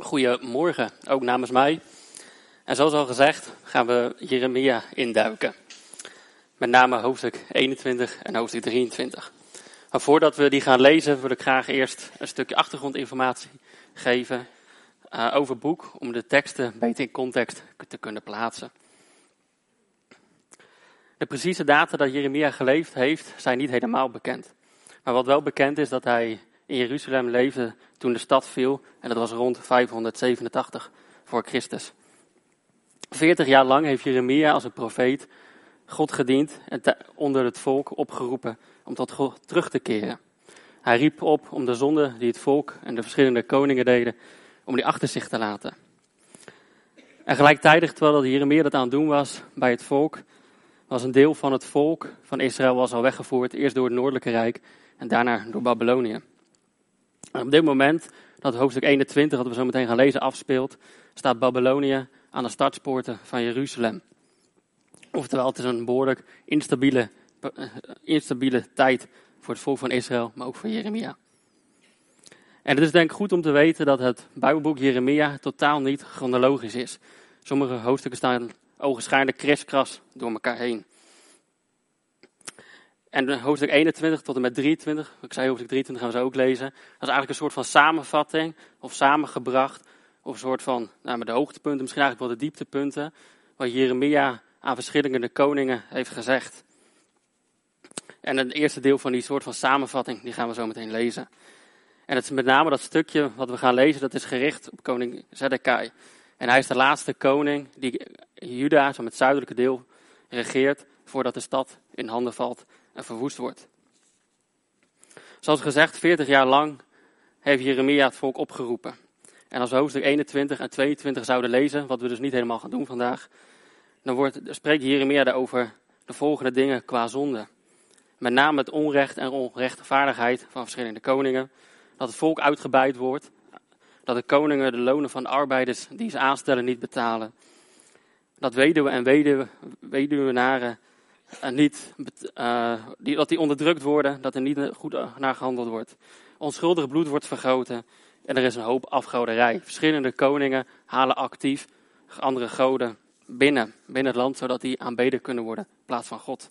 Goedemorgen, ook namens mij. En zoals al gezegd gaan we Jeremia induiken. Met name hoofdstuk 21 en hoofdstuk 23. Maar voordat we die gaan lezen wil ik graag eerst een stukje achtergrondinformatie geven uh, over het boek. Om de teksten beter in context te kunnen plaatsen. De precieze data dat Jeremia geleefd heeft zijn niet helemaal bekend. Maar wat wel bekend is dat hij in Jeruzalem leefde toen de stad viel. En dat was rond 587 voor Christus. 40 jaar lang heeft Jeremia als een profeet God gediend en onder het volk opgeroepen om tot God terug te keren. Hij riep op om de zonde die het volk en de verschillende koningen deden, om die achter zich te laten. En gelijktijdig, terwijl Jeremia dat aan het doen was bij het volk, was een deel van het volk van Israël al weggevoerd, eerst door het Noordelijke Rijk en daarna door Babylonië. En op dit moment, dat hoofdstuk 21, dat we zo meteen gaan lezen, afspeelt, staat Babylonië aan de startspoorten van Jeruzalem. Oftewel, het is een behoorlijk instabiele, eh, instabiele tijd voor het volk van Israël, maar ook voor Jeremia. En het is denk ik goed om te weten dat het Bijbelboek Jeremia totaal niet chronologisch is. Sommige hoofdstukken staan ogenschijnlijk kriskras door elkaar heen. En hoofdstuk 21 tot en met 23, ik zei hoofdstuk 23 gaan we zo ook lezen. Dat is eigenlijk een soort van samenvatting of samengebracht. Of een soort van, nou de hoogtepunten, misschien eigenlijk wel de dieptepunten. Wat Jeremia aan verschillende koningen heeft gezegd. En het eerste deel van die soort van samenvatting, die gaan we zo meteen lezen. En het is met name dat stukje wat we gaan lezen, dat is gericht op koning Zedekai. En hij is de laatste koning die Juda, zo het zuidelijke deel, regeert voordat de stad in handen valt verwoest wordt. Zoals gezegd, 40 jaar lang heeft Jeremia het volk opgeroepen. En als we hoofdstuk 21 en 22 zouden lezen, wat we dus niet helemaal gaan doen vandaag, dan wordt, spreekt Jeremia daarover de volgende dingen qua zonde. Met name het onrecht en onrechtvaardigheid van verschillende koningen. Dat het volk uitgebuit wordt. Dat de koningen de lonen van de arbeiders die ze aanstellen niet betalen. Dat weduwen en weduwe, weduwenaren uh, niet, uh, die, dat die onderdrukt worden, dat er niet goed naar gehandeld wordt. Onschuldig bloed wordt vergoten en er is een hoop afgoderij. Verschillende koningen halen actief andere goden binnen, binnen het land, zodat die aanbeden kunnen worden in plaats van God.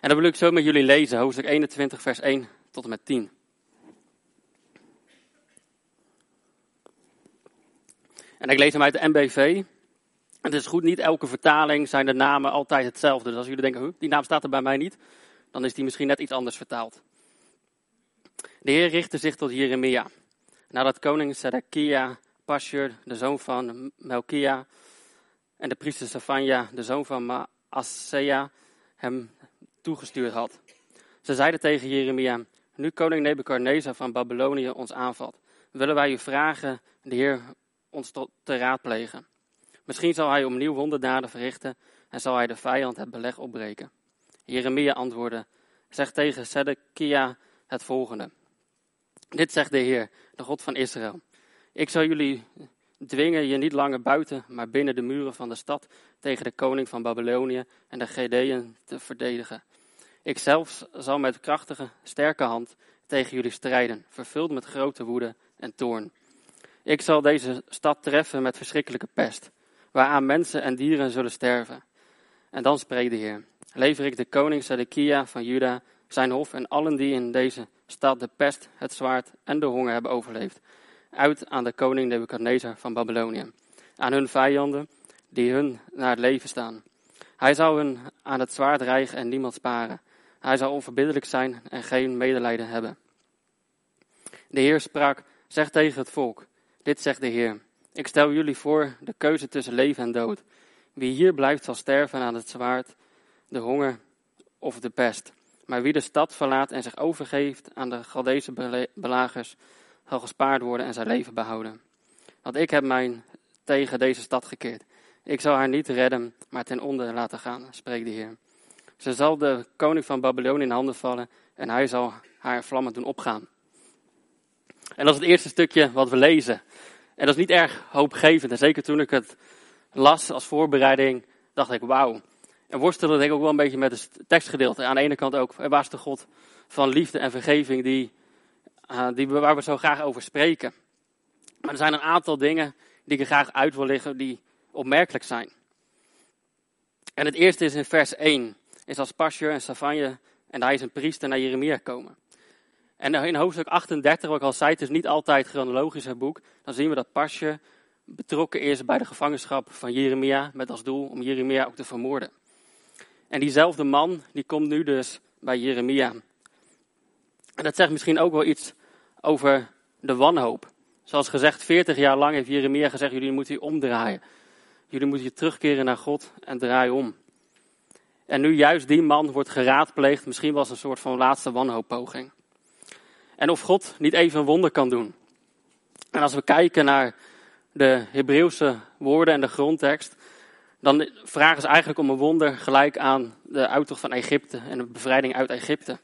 En dat wil ik zo met jullie lezen, hoofdstuk 21, vers 1 tot en met 10. En ik lees hem uit de MBV. Het is goed, niet elke vertaling zijn de namen altijd hetzelfde. Dus als jullie denken, die naam staat er bij mij niet, dan is die misschien net iets anders vertaald. De Heer richtte zich tot Jeremia. Nadat koning Zedekia, Pashur, de zoon van Melkia, en de priester Safanja, de zoon van Maasea, hem toegestuurd had. Ze zeiden tegen Jeremia, nu koning Nebukadnezar van Babylonië ons aanvalt, willen wij u vragen de Heer ons te raadplegen. Misschien zal hij opnieuw wonderdaden verrichten en zal hij de vijand het beleg opbreken. Jeremia antwoordde, zeg tegen Zedekia het volgende. Dit zegt de Heer, de God van Israël. Ik zal jullie dwingen je niet langer buiten, maar binnen de muren van de stad tegen de koning van Babylonië en de Gedeën te verdedigen. Ik zelf zal met krachtige, sterke hand tegen jullie strijden, vervuld met grote woede en toorn. Ik zal deze stad treffen met verschrikkelijke pest waaraan mensen en dieren zullen sterven. En dan spreekt de Heer, lever ik de koning Zedekia van Juda, zijn hof en allen die in deze stad de pest, het zwaard en de honger hebben overleefd, uit aan de koning Nebukadnezar van Babylonië, aan hun vijanden die hun naar het leven staan. Hij zal hun aan het zwaard rijgen en niemand sparen. Hij zal onverbiddelijk zijn en geen medelijden hebben. De Heer sprak, zeg tegen het volk, dit zegt de Heer. Ik stel jullie voor de keuze tussen leven en dood. Wie hier blijft zal sterven aan het zwaard, de honger of de pest. Maar wie de stad verlaat en zich overgeeft aan de Galdese belagers, zal gespaard worden en zijn leven behouden. Want ik heb mij tegen deze stad gekeerd. Ik zal haar niet redden, maar ten onder laten gaan, spreekt de Heer. Ze zal de koning van Babylonië in handen vallen en hij zal haar vlammen doen opgaan. En dat is het eerste stukje wat we lezen. En dat is niet erg hoopgevend. En zeker toen ik het las als voorbereiding, dacht ik, wauw. En worstelde ik ook wel een beetje met het tekstgedeelte. Aan de ene kant ook, waar is de God van liefde en vergeving die, die, waar we zo graag over spreken. Maar er zijn een aantal dingen die ik er graag uit wil liggen die opmerkelijk zijn. En het eerste is in vers 1. Is als Pasje en Savanje en hij is een priester naar Jeremia komen. En in hoofdstuk 38, wat ik al zei, het is niet altijd chronologisch het boek. Dan zien we dat Pasje betrokken is bij de gevangenschap van Jeremia. Met als doel om Jeremia ook te vermoorden. En diezelfde man, die komt nu dus bij Jeremia. En dat zegt misschien ook wel iets over de wanhoop. Zoals gezegd, 40 jaar lang heeft Jeremia gezegd: jullie moeten je omdraaien. Jullie moeten je terugkeren naar God en draaien om. En nu juist die man wordt geraadpleegd, misschien was een soort van laatste wanhooppoging. En of God niet even een wonder kan doen. En als we kijken naar de Hebreeuwse woorden en de grondtekst, dan vragen ze eigenlijk om een wonder gelijk aan de uittocht van Egypte en de bevrijding uit Egypte.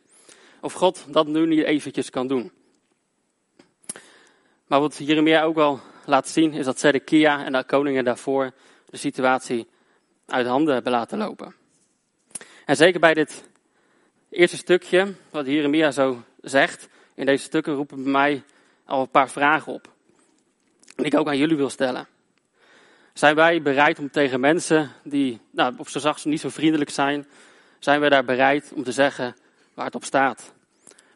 Of God dat nu niet eventjes kan doen. Maar wat Jeremia ook wel laat zien, is dat Zedekia en de koningen daarvoor de situatie uit handen hebben laten lopen. En zeker bij dit eerste stukje, wat Jeremia zo zegt, in deze stukken roepen bij mij al een paar vragen op. Die ik ook aan jullie wil stellen. Zijn wij bereid om tegen mensen die, nou, op zo zacht niet zo vriendelijk zijn, zijn wij daar bereid om te zeggen waar het op staat?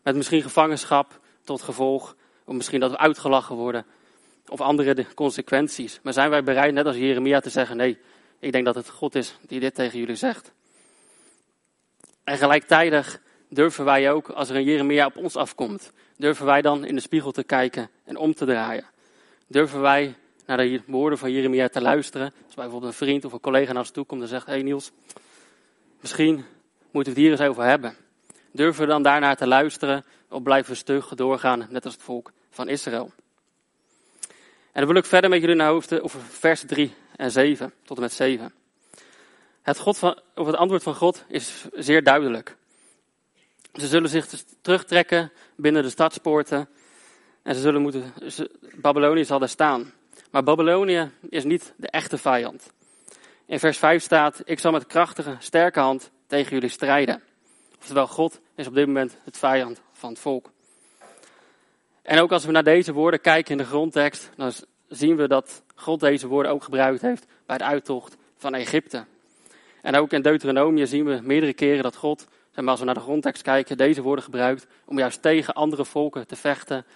Met misschien gevangenschap tot gevolg, of misschien dat we uitgelachen worden, of andere consequenties. Maar zijn wij bereid, net als Jeremia, te zeggen: nee, ik denk dat het God is die dit tegen jullie zegt. En gelijktijdig durven wij ook, als er een Jeremia op ons afkomt, durven wij dan in de spiegel te kijken en om te draaien. Durven wij naar de woorden van Jeremia te luisteren. Als bijvoorbeeld een vriend of een collega naar ons toe komt en zegt: Hé hey Niels, misschien moeten we het hier eens over hebben. Durven we dan daarnaar te luisteren of blijven we stug doorgaan, net als het volk van Israël? En dan wil ik verder met jullie naar hoofd over vers 3 en 7, tot en met 7. Het, God van, of het antwoord van God is zeer duidelijk. Ze zullen zich dus terugtrekken binnen de stadspoorten en ze zullen moeten, Babylonië zal daar staan. Maar Babylonië is niet de echte vijand. In vers 5 staat, ik zal met krachtige, sterke hand tegen jullie strijden. Oftewel, God is op dit moment het vijand van het volk. En ook als we naar deze woorden kijken in de grondtekst, dan zien we dat God deze woorden ook gebruikt heeft bij de uittocht van Egypte. En ook in Deuteronomië zien we meerdere keren dat God, maar als we naar de grondtekst kijken, deze woorden gebruikt om juist tegen andere volken te vechten,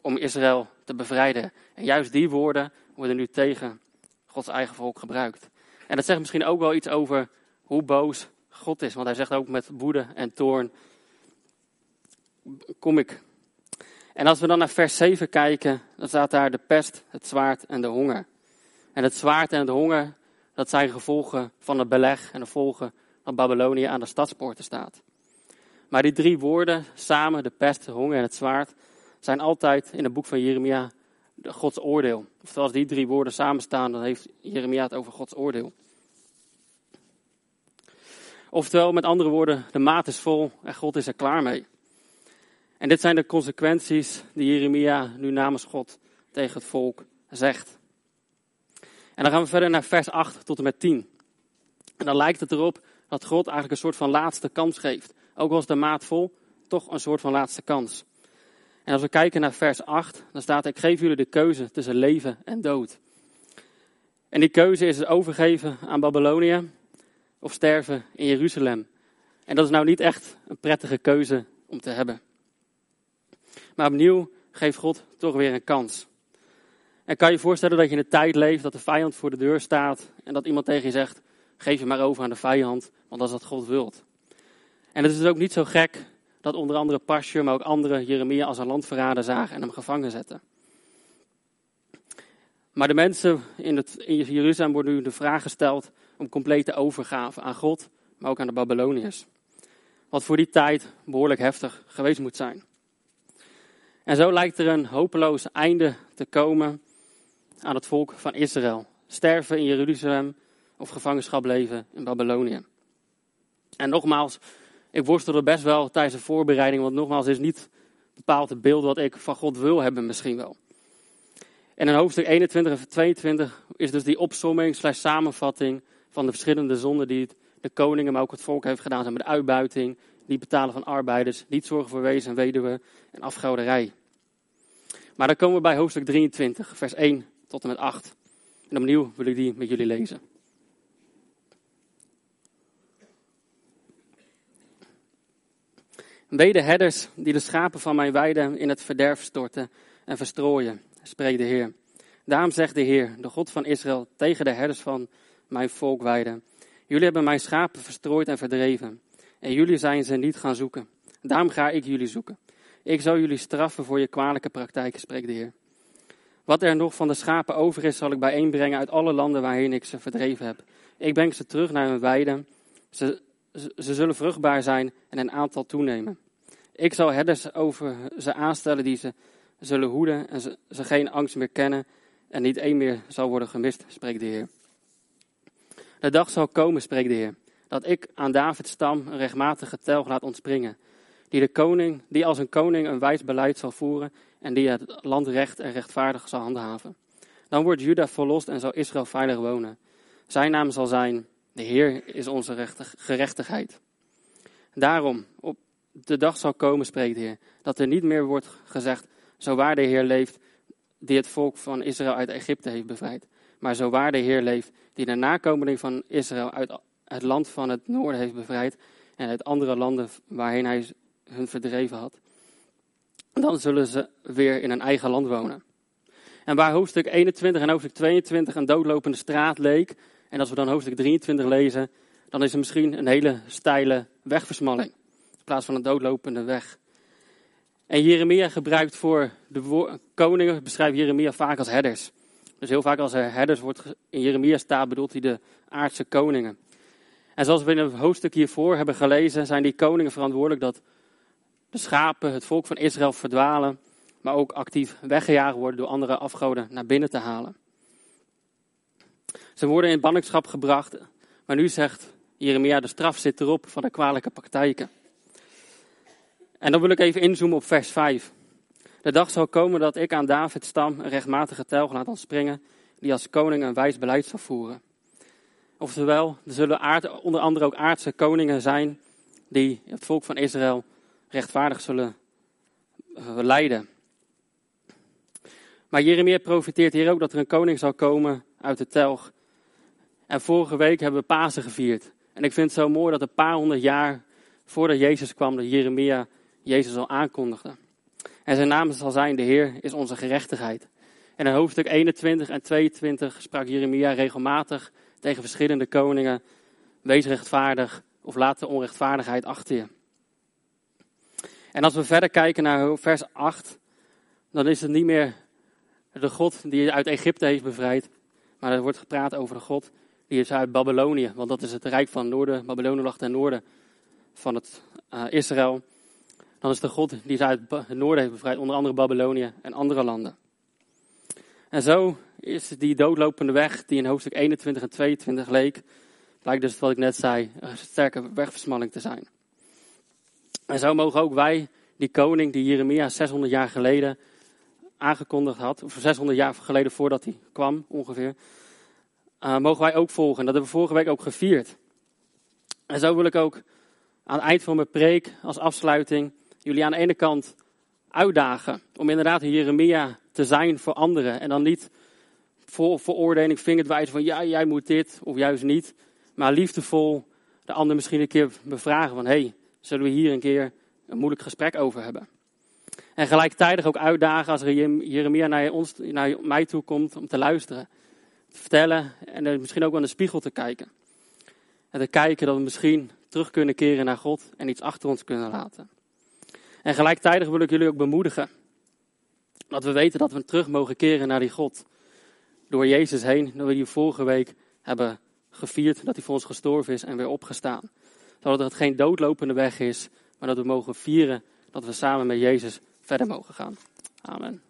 om Israël te bevrijden. En juist die woorden worden nu tegen Gods eigen volk gebruikt. En dat zegt misschien ook wel iets over hoe boos God is, want hij zegt ook met woede en toorn, kom ik. En als we dan naar vers 7 kijken, dan staat daar de pest, het zwaard en de honger. En het zwaard en de honger, dat zijn gevolgen van het beleg en de gevolgen dat Babylonië aan de stadspoorten staat. Maar die drie woorden samen, de pest, de honger en het zwaard, zijn altijd in het boek van Jeremia Gods oordeel. Oftewel, als die drie woorden samen staan, dan heeft Jeremia het over Gods oordeel. Oftewel, met andere woorden, de maat is vol en God is er klaar mee. En dit zijn de consequenties die Jeremia nu namens God tegen het volk zegt. En dan gaan we verder naar vers 8 tot en met 10. En dan lijkt het erop dat God eigenlijk een soort van laatste kans geeft. Ook al is de maat vol, toch een soort van laatste kans. En als we kijken naar vers 8, dan staat ik geef jullie de keuze tussen leven en dood. En die keuze is het overgeven aan Babylonië of sterven in Jeruzalem. En dat is nou niet echt een prettige keuze om te hebben. Maar opnieuw geeft God toch weer een kans. En kan je je voorstellen dat je in een tijd leeft dat de vijand voor de deur staat en dat iemand tegen je zegt, geef je maar over aan de vijand, want dat is wat God wilt. En het is dus ook niet zo gek dat onder andere Pasje, maar ook anderen Jeremia als een landverrader zagen en hem gevangen zetten. Maar de mensen in, het, in Jeruzalem worden nu de vraag gesteld om complete overgave aan God, maar ook aan de Babyloniërs. Wat voor die tijd behoorlijk heftig geweest moet zijn. En zo lijkt er een hopeloos einde te komen aan het volk van Israël. Sterven in Jeruzalem of gevangenschap leven in Babylonië. En nogmaals, ik worstelde best wel tijdens de voorbereiding, want nogmaals is niet bepaald het beeld wat ik van God wil hebben misschien wel. En in hoofdstuk 21 en 22 is dus die opsomming slash samenvatting van de verschillende zonden die de koningen, maar ook het volk heeft gedaan. Zijn met uitbuiting, niet betalen van arbeiders, niet zorgen voor wezen en weduwen en afgouderij. Maar dan komen we bij hoofdstuk 23, vers 1 tot en met 8. En opnieuw wil ik die met jullie lezen. Wee de herders die de schapen van mijn weide in het verderf storten en verstrooien, spreekt de Heer. Daarom zegt de Heer, de God van Israël, tegen de herders van mijn volk weiden. Jullie hebben mijn schapen verstrooid en verdreven. En jullie zijn ze niet gaan zoeken. Daarom ga ik jullie zoeken. Ik zal jullie straffen voor je kwalijke praktijken, spreekt de Heer. Wat er nog van de schapen over is, zal ik bijeenbrengen uit alle landen waarheen ik ze verdreven heb. Ik breng ze terug naar hun weiden. Ze, ze zullen vruchtbaar zijn en een aantal toenemen. Ik zal herders over ze aanstellen die ze zullen hoeden en ze, geen angst meer kennen en niet één meer zal worden gemist, spreekt de Heer. De dag zal komen, spreekt de Heer, dat ik aan Davids stam een rechtmatige telg laat ontspringen, die, de koning, die als een koning een wijs beleid zal voeren en die het land recht en rechtvaardig zal handhaven. Dan wordt Juda verlost en zal Israël veilig wonen. Zijn naam zal zijn, de Heer is onze gerechtigheid. Daarom, op de dag zal komen, spreekt de Heer, dat er niet meer wordt gezegd, zo waar de Heer leeft, die het volk van Israël uit Egypte heeft bevrijd. Maar zo waar de Heer leeft, die de nakomeling van Israël uit het land van het noorden heeft bevrijd en uit andere landen waarheen hij hun verdreven had. Dan zullen ze weer in een eigen land wonen. En waar hoofdstuk 21 en hoofdstuk 22 een doodlopende straat leek, en als we dan hoofdstuk 23 lezen, dan is er misschien een hele steile wegversmalling. In plaats van een doodlopende weg. En Jeremia gebruikt voor de koningen, beschrijft Jeremia vaak als herders. Dus heel vaak als er herders wordt in Jeremia staat, bedoelt hij de aardse koningen. En zoals we in het hoofdstuk hiervoor hebben gelezen, zijn die koningen verantwoordelijk dat de schapen, het volk van Israël verdwalen, maar ook actief weggejaagd worden door andere afgoden naar binnen te halen. Ze worden in ballingschap gebracht, maar nu zegt Jeremia, de straf zit erop van de kwalijke praktijken. En dan wil ik even inzoomen op vers 5. De dag zal komen dat ik aan Davids stam een rechtmatige telg laat ontspringen, die als koning een wijs beleid zal voeren. Oftewel, er zullen aard, onder andere ook aardse koningen zijn die het volk van Israël rechtvaardig zullen uh, leiden. Maar Jeremia profiteert hier ook dat er een koning zal komen uit de telg. En vorige week hebben we Pasen gevierd. En ik vind het zo mooi dat een paar honderd jaar voordat Jezus kwam, dat Jeremia Jezus al aankondigde. En zijn naam zal zijn, de Heer is onze gerechtigheid. En in hoofdstuk 21 en 22 sprak Jeremia regelmatig tegen verschillende koningen, wees rechtvaardig of laat de onrechtvaardigheid achter je. En als we verder kijken naar vers 8, dan is het niet meer de God die je uit Egypte heeft bevrijd, maar er wordt gepraat over de God die is uit Babylonië, want dat is het rijk van Noorden. Babylonië lag ten noorden van het uh, Israël. Dan is de God die ze uit het noorden heeft bevrijd, onder andere Babylonië en andere landen. En zo is die doodlopende weg, die in hoofdstuk 21 en 22 leek, blijkt dus wat ik net zei, een sterke wegversmalling te zijn. En zo mogen ook wij, die koning die Jeremia 600 jaar geleden aangekondigd had, of 600 jaar geleden voordat hij kwam ongeveer, uh, mogen wij ook volgen. Dat hebben we vorige week ook gevierd. En zo wil ik ook aan het eind van mijn preek als afsluiting jullie aan de ene kant uitdagen om inderdaad Jeremia te zijn voor anderen. En dan niet voor veroordeling, vingerwijzen van ja, jij moet dit of juist niet. Maar liefdevol de ander misschien een keer bevragen van hey, zullen we hier een keer een moeilijk gesprek over hebben. En gelijktijdig ook uitdagen als er Jeremia naar, ons, naar mij toe komt om te luisteren. Te vertellen en misschien ook aan de spiegel te kijken. En te kijken dat we misschien terug kunnen keren naar God en iets achter ons kunnen laten. En gelijktijdig wil ik jullie ook bemoedigen. Dat we weten dat we terug mogen keren naar die God. Door Jezus heen, dat we die vorige week hebben gevierd dat hij voor ons gestorven is en weer opgestaan. Zodat het geen doodlopende weg is, maar dat we mogen vieren dat we samen met Jezus verder mogen gaan. Amen.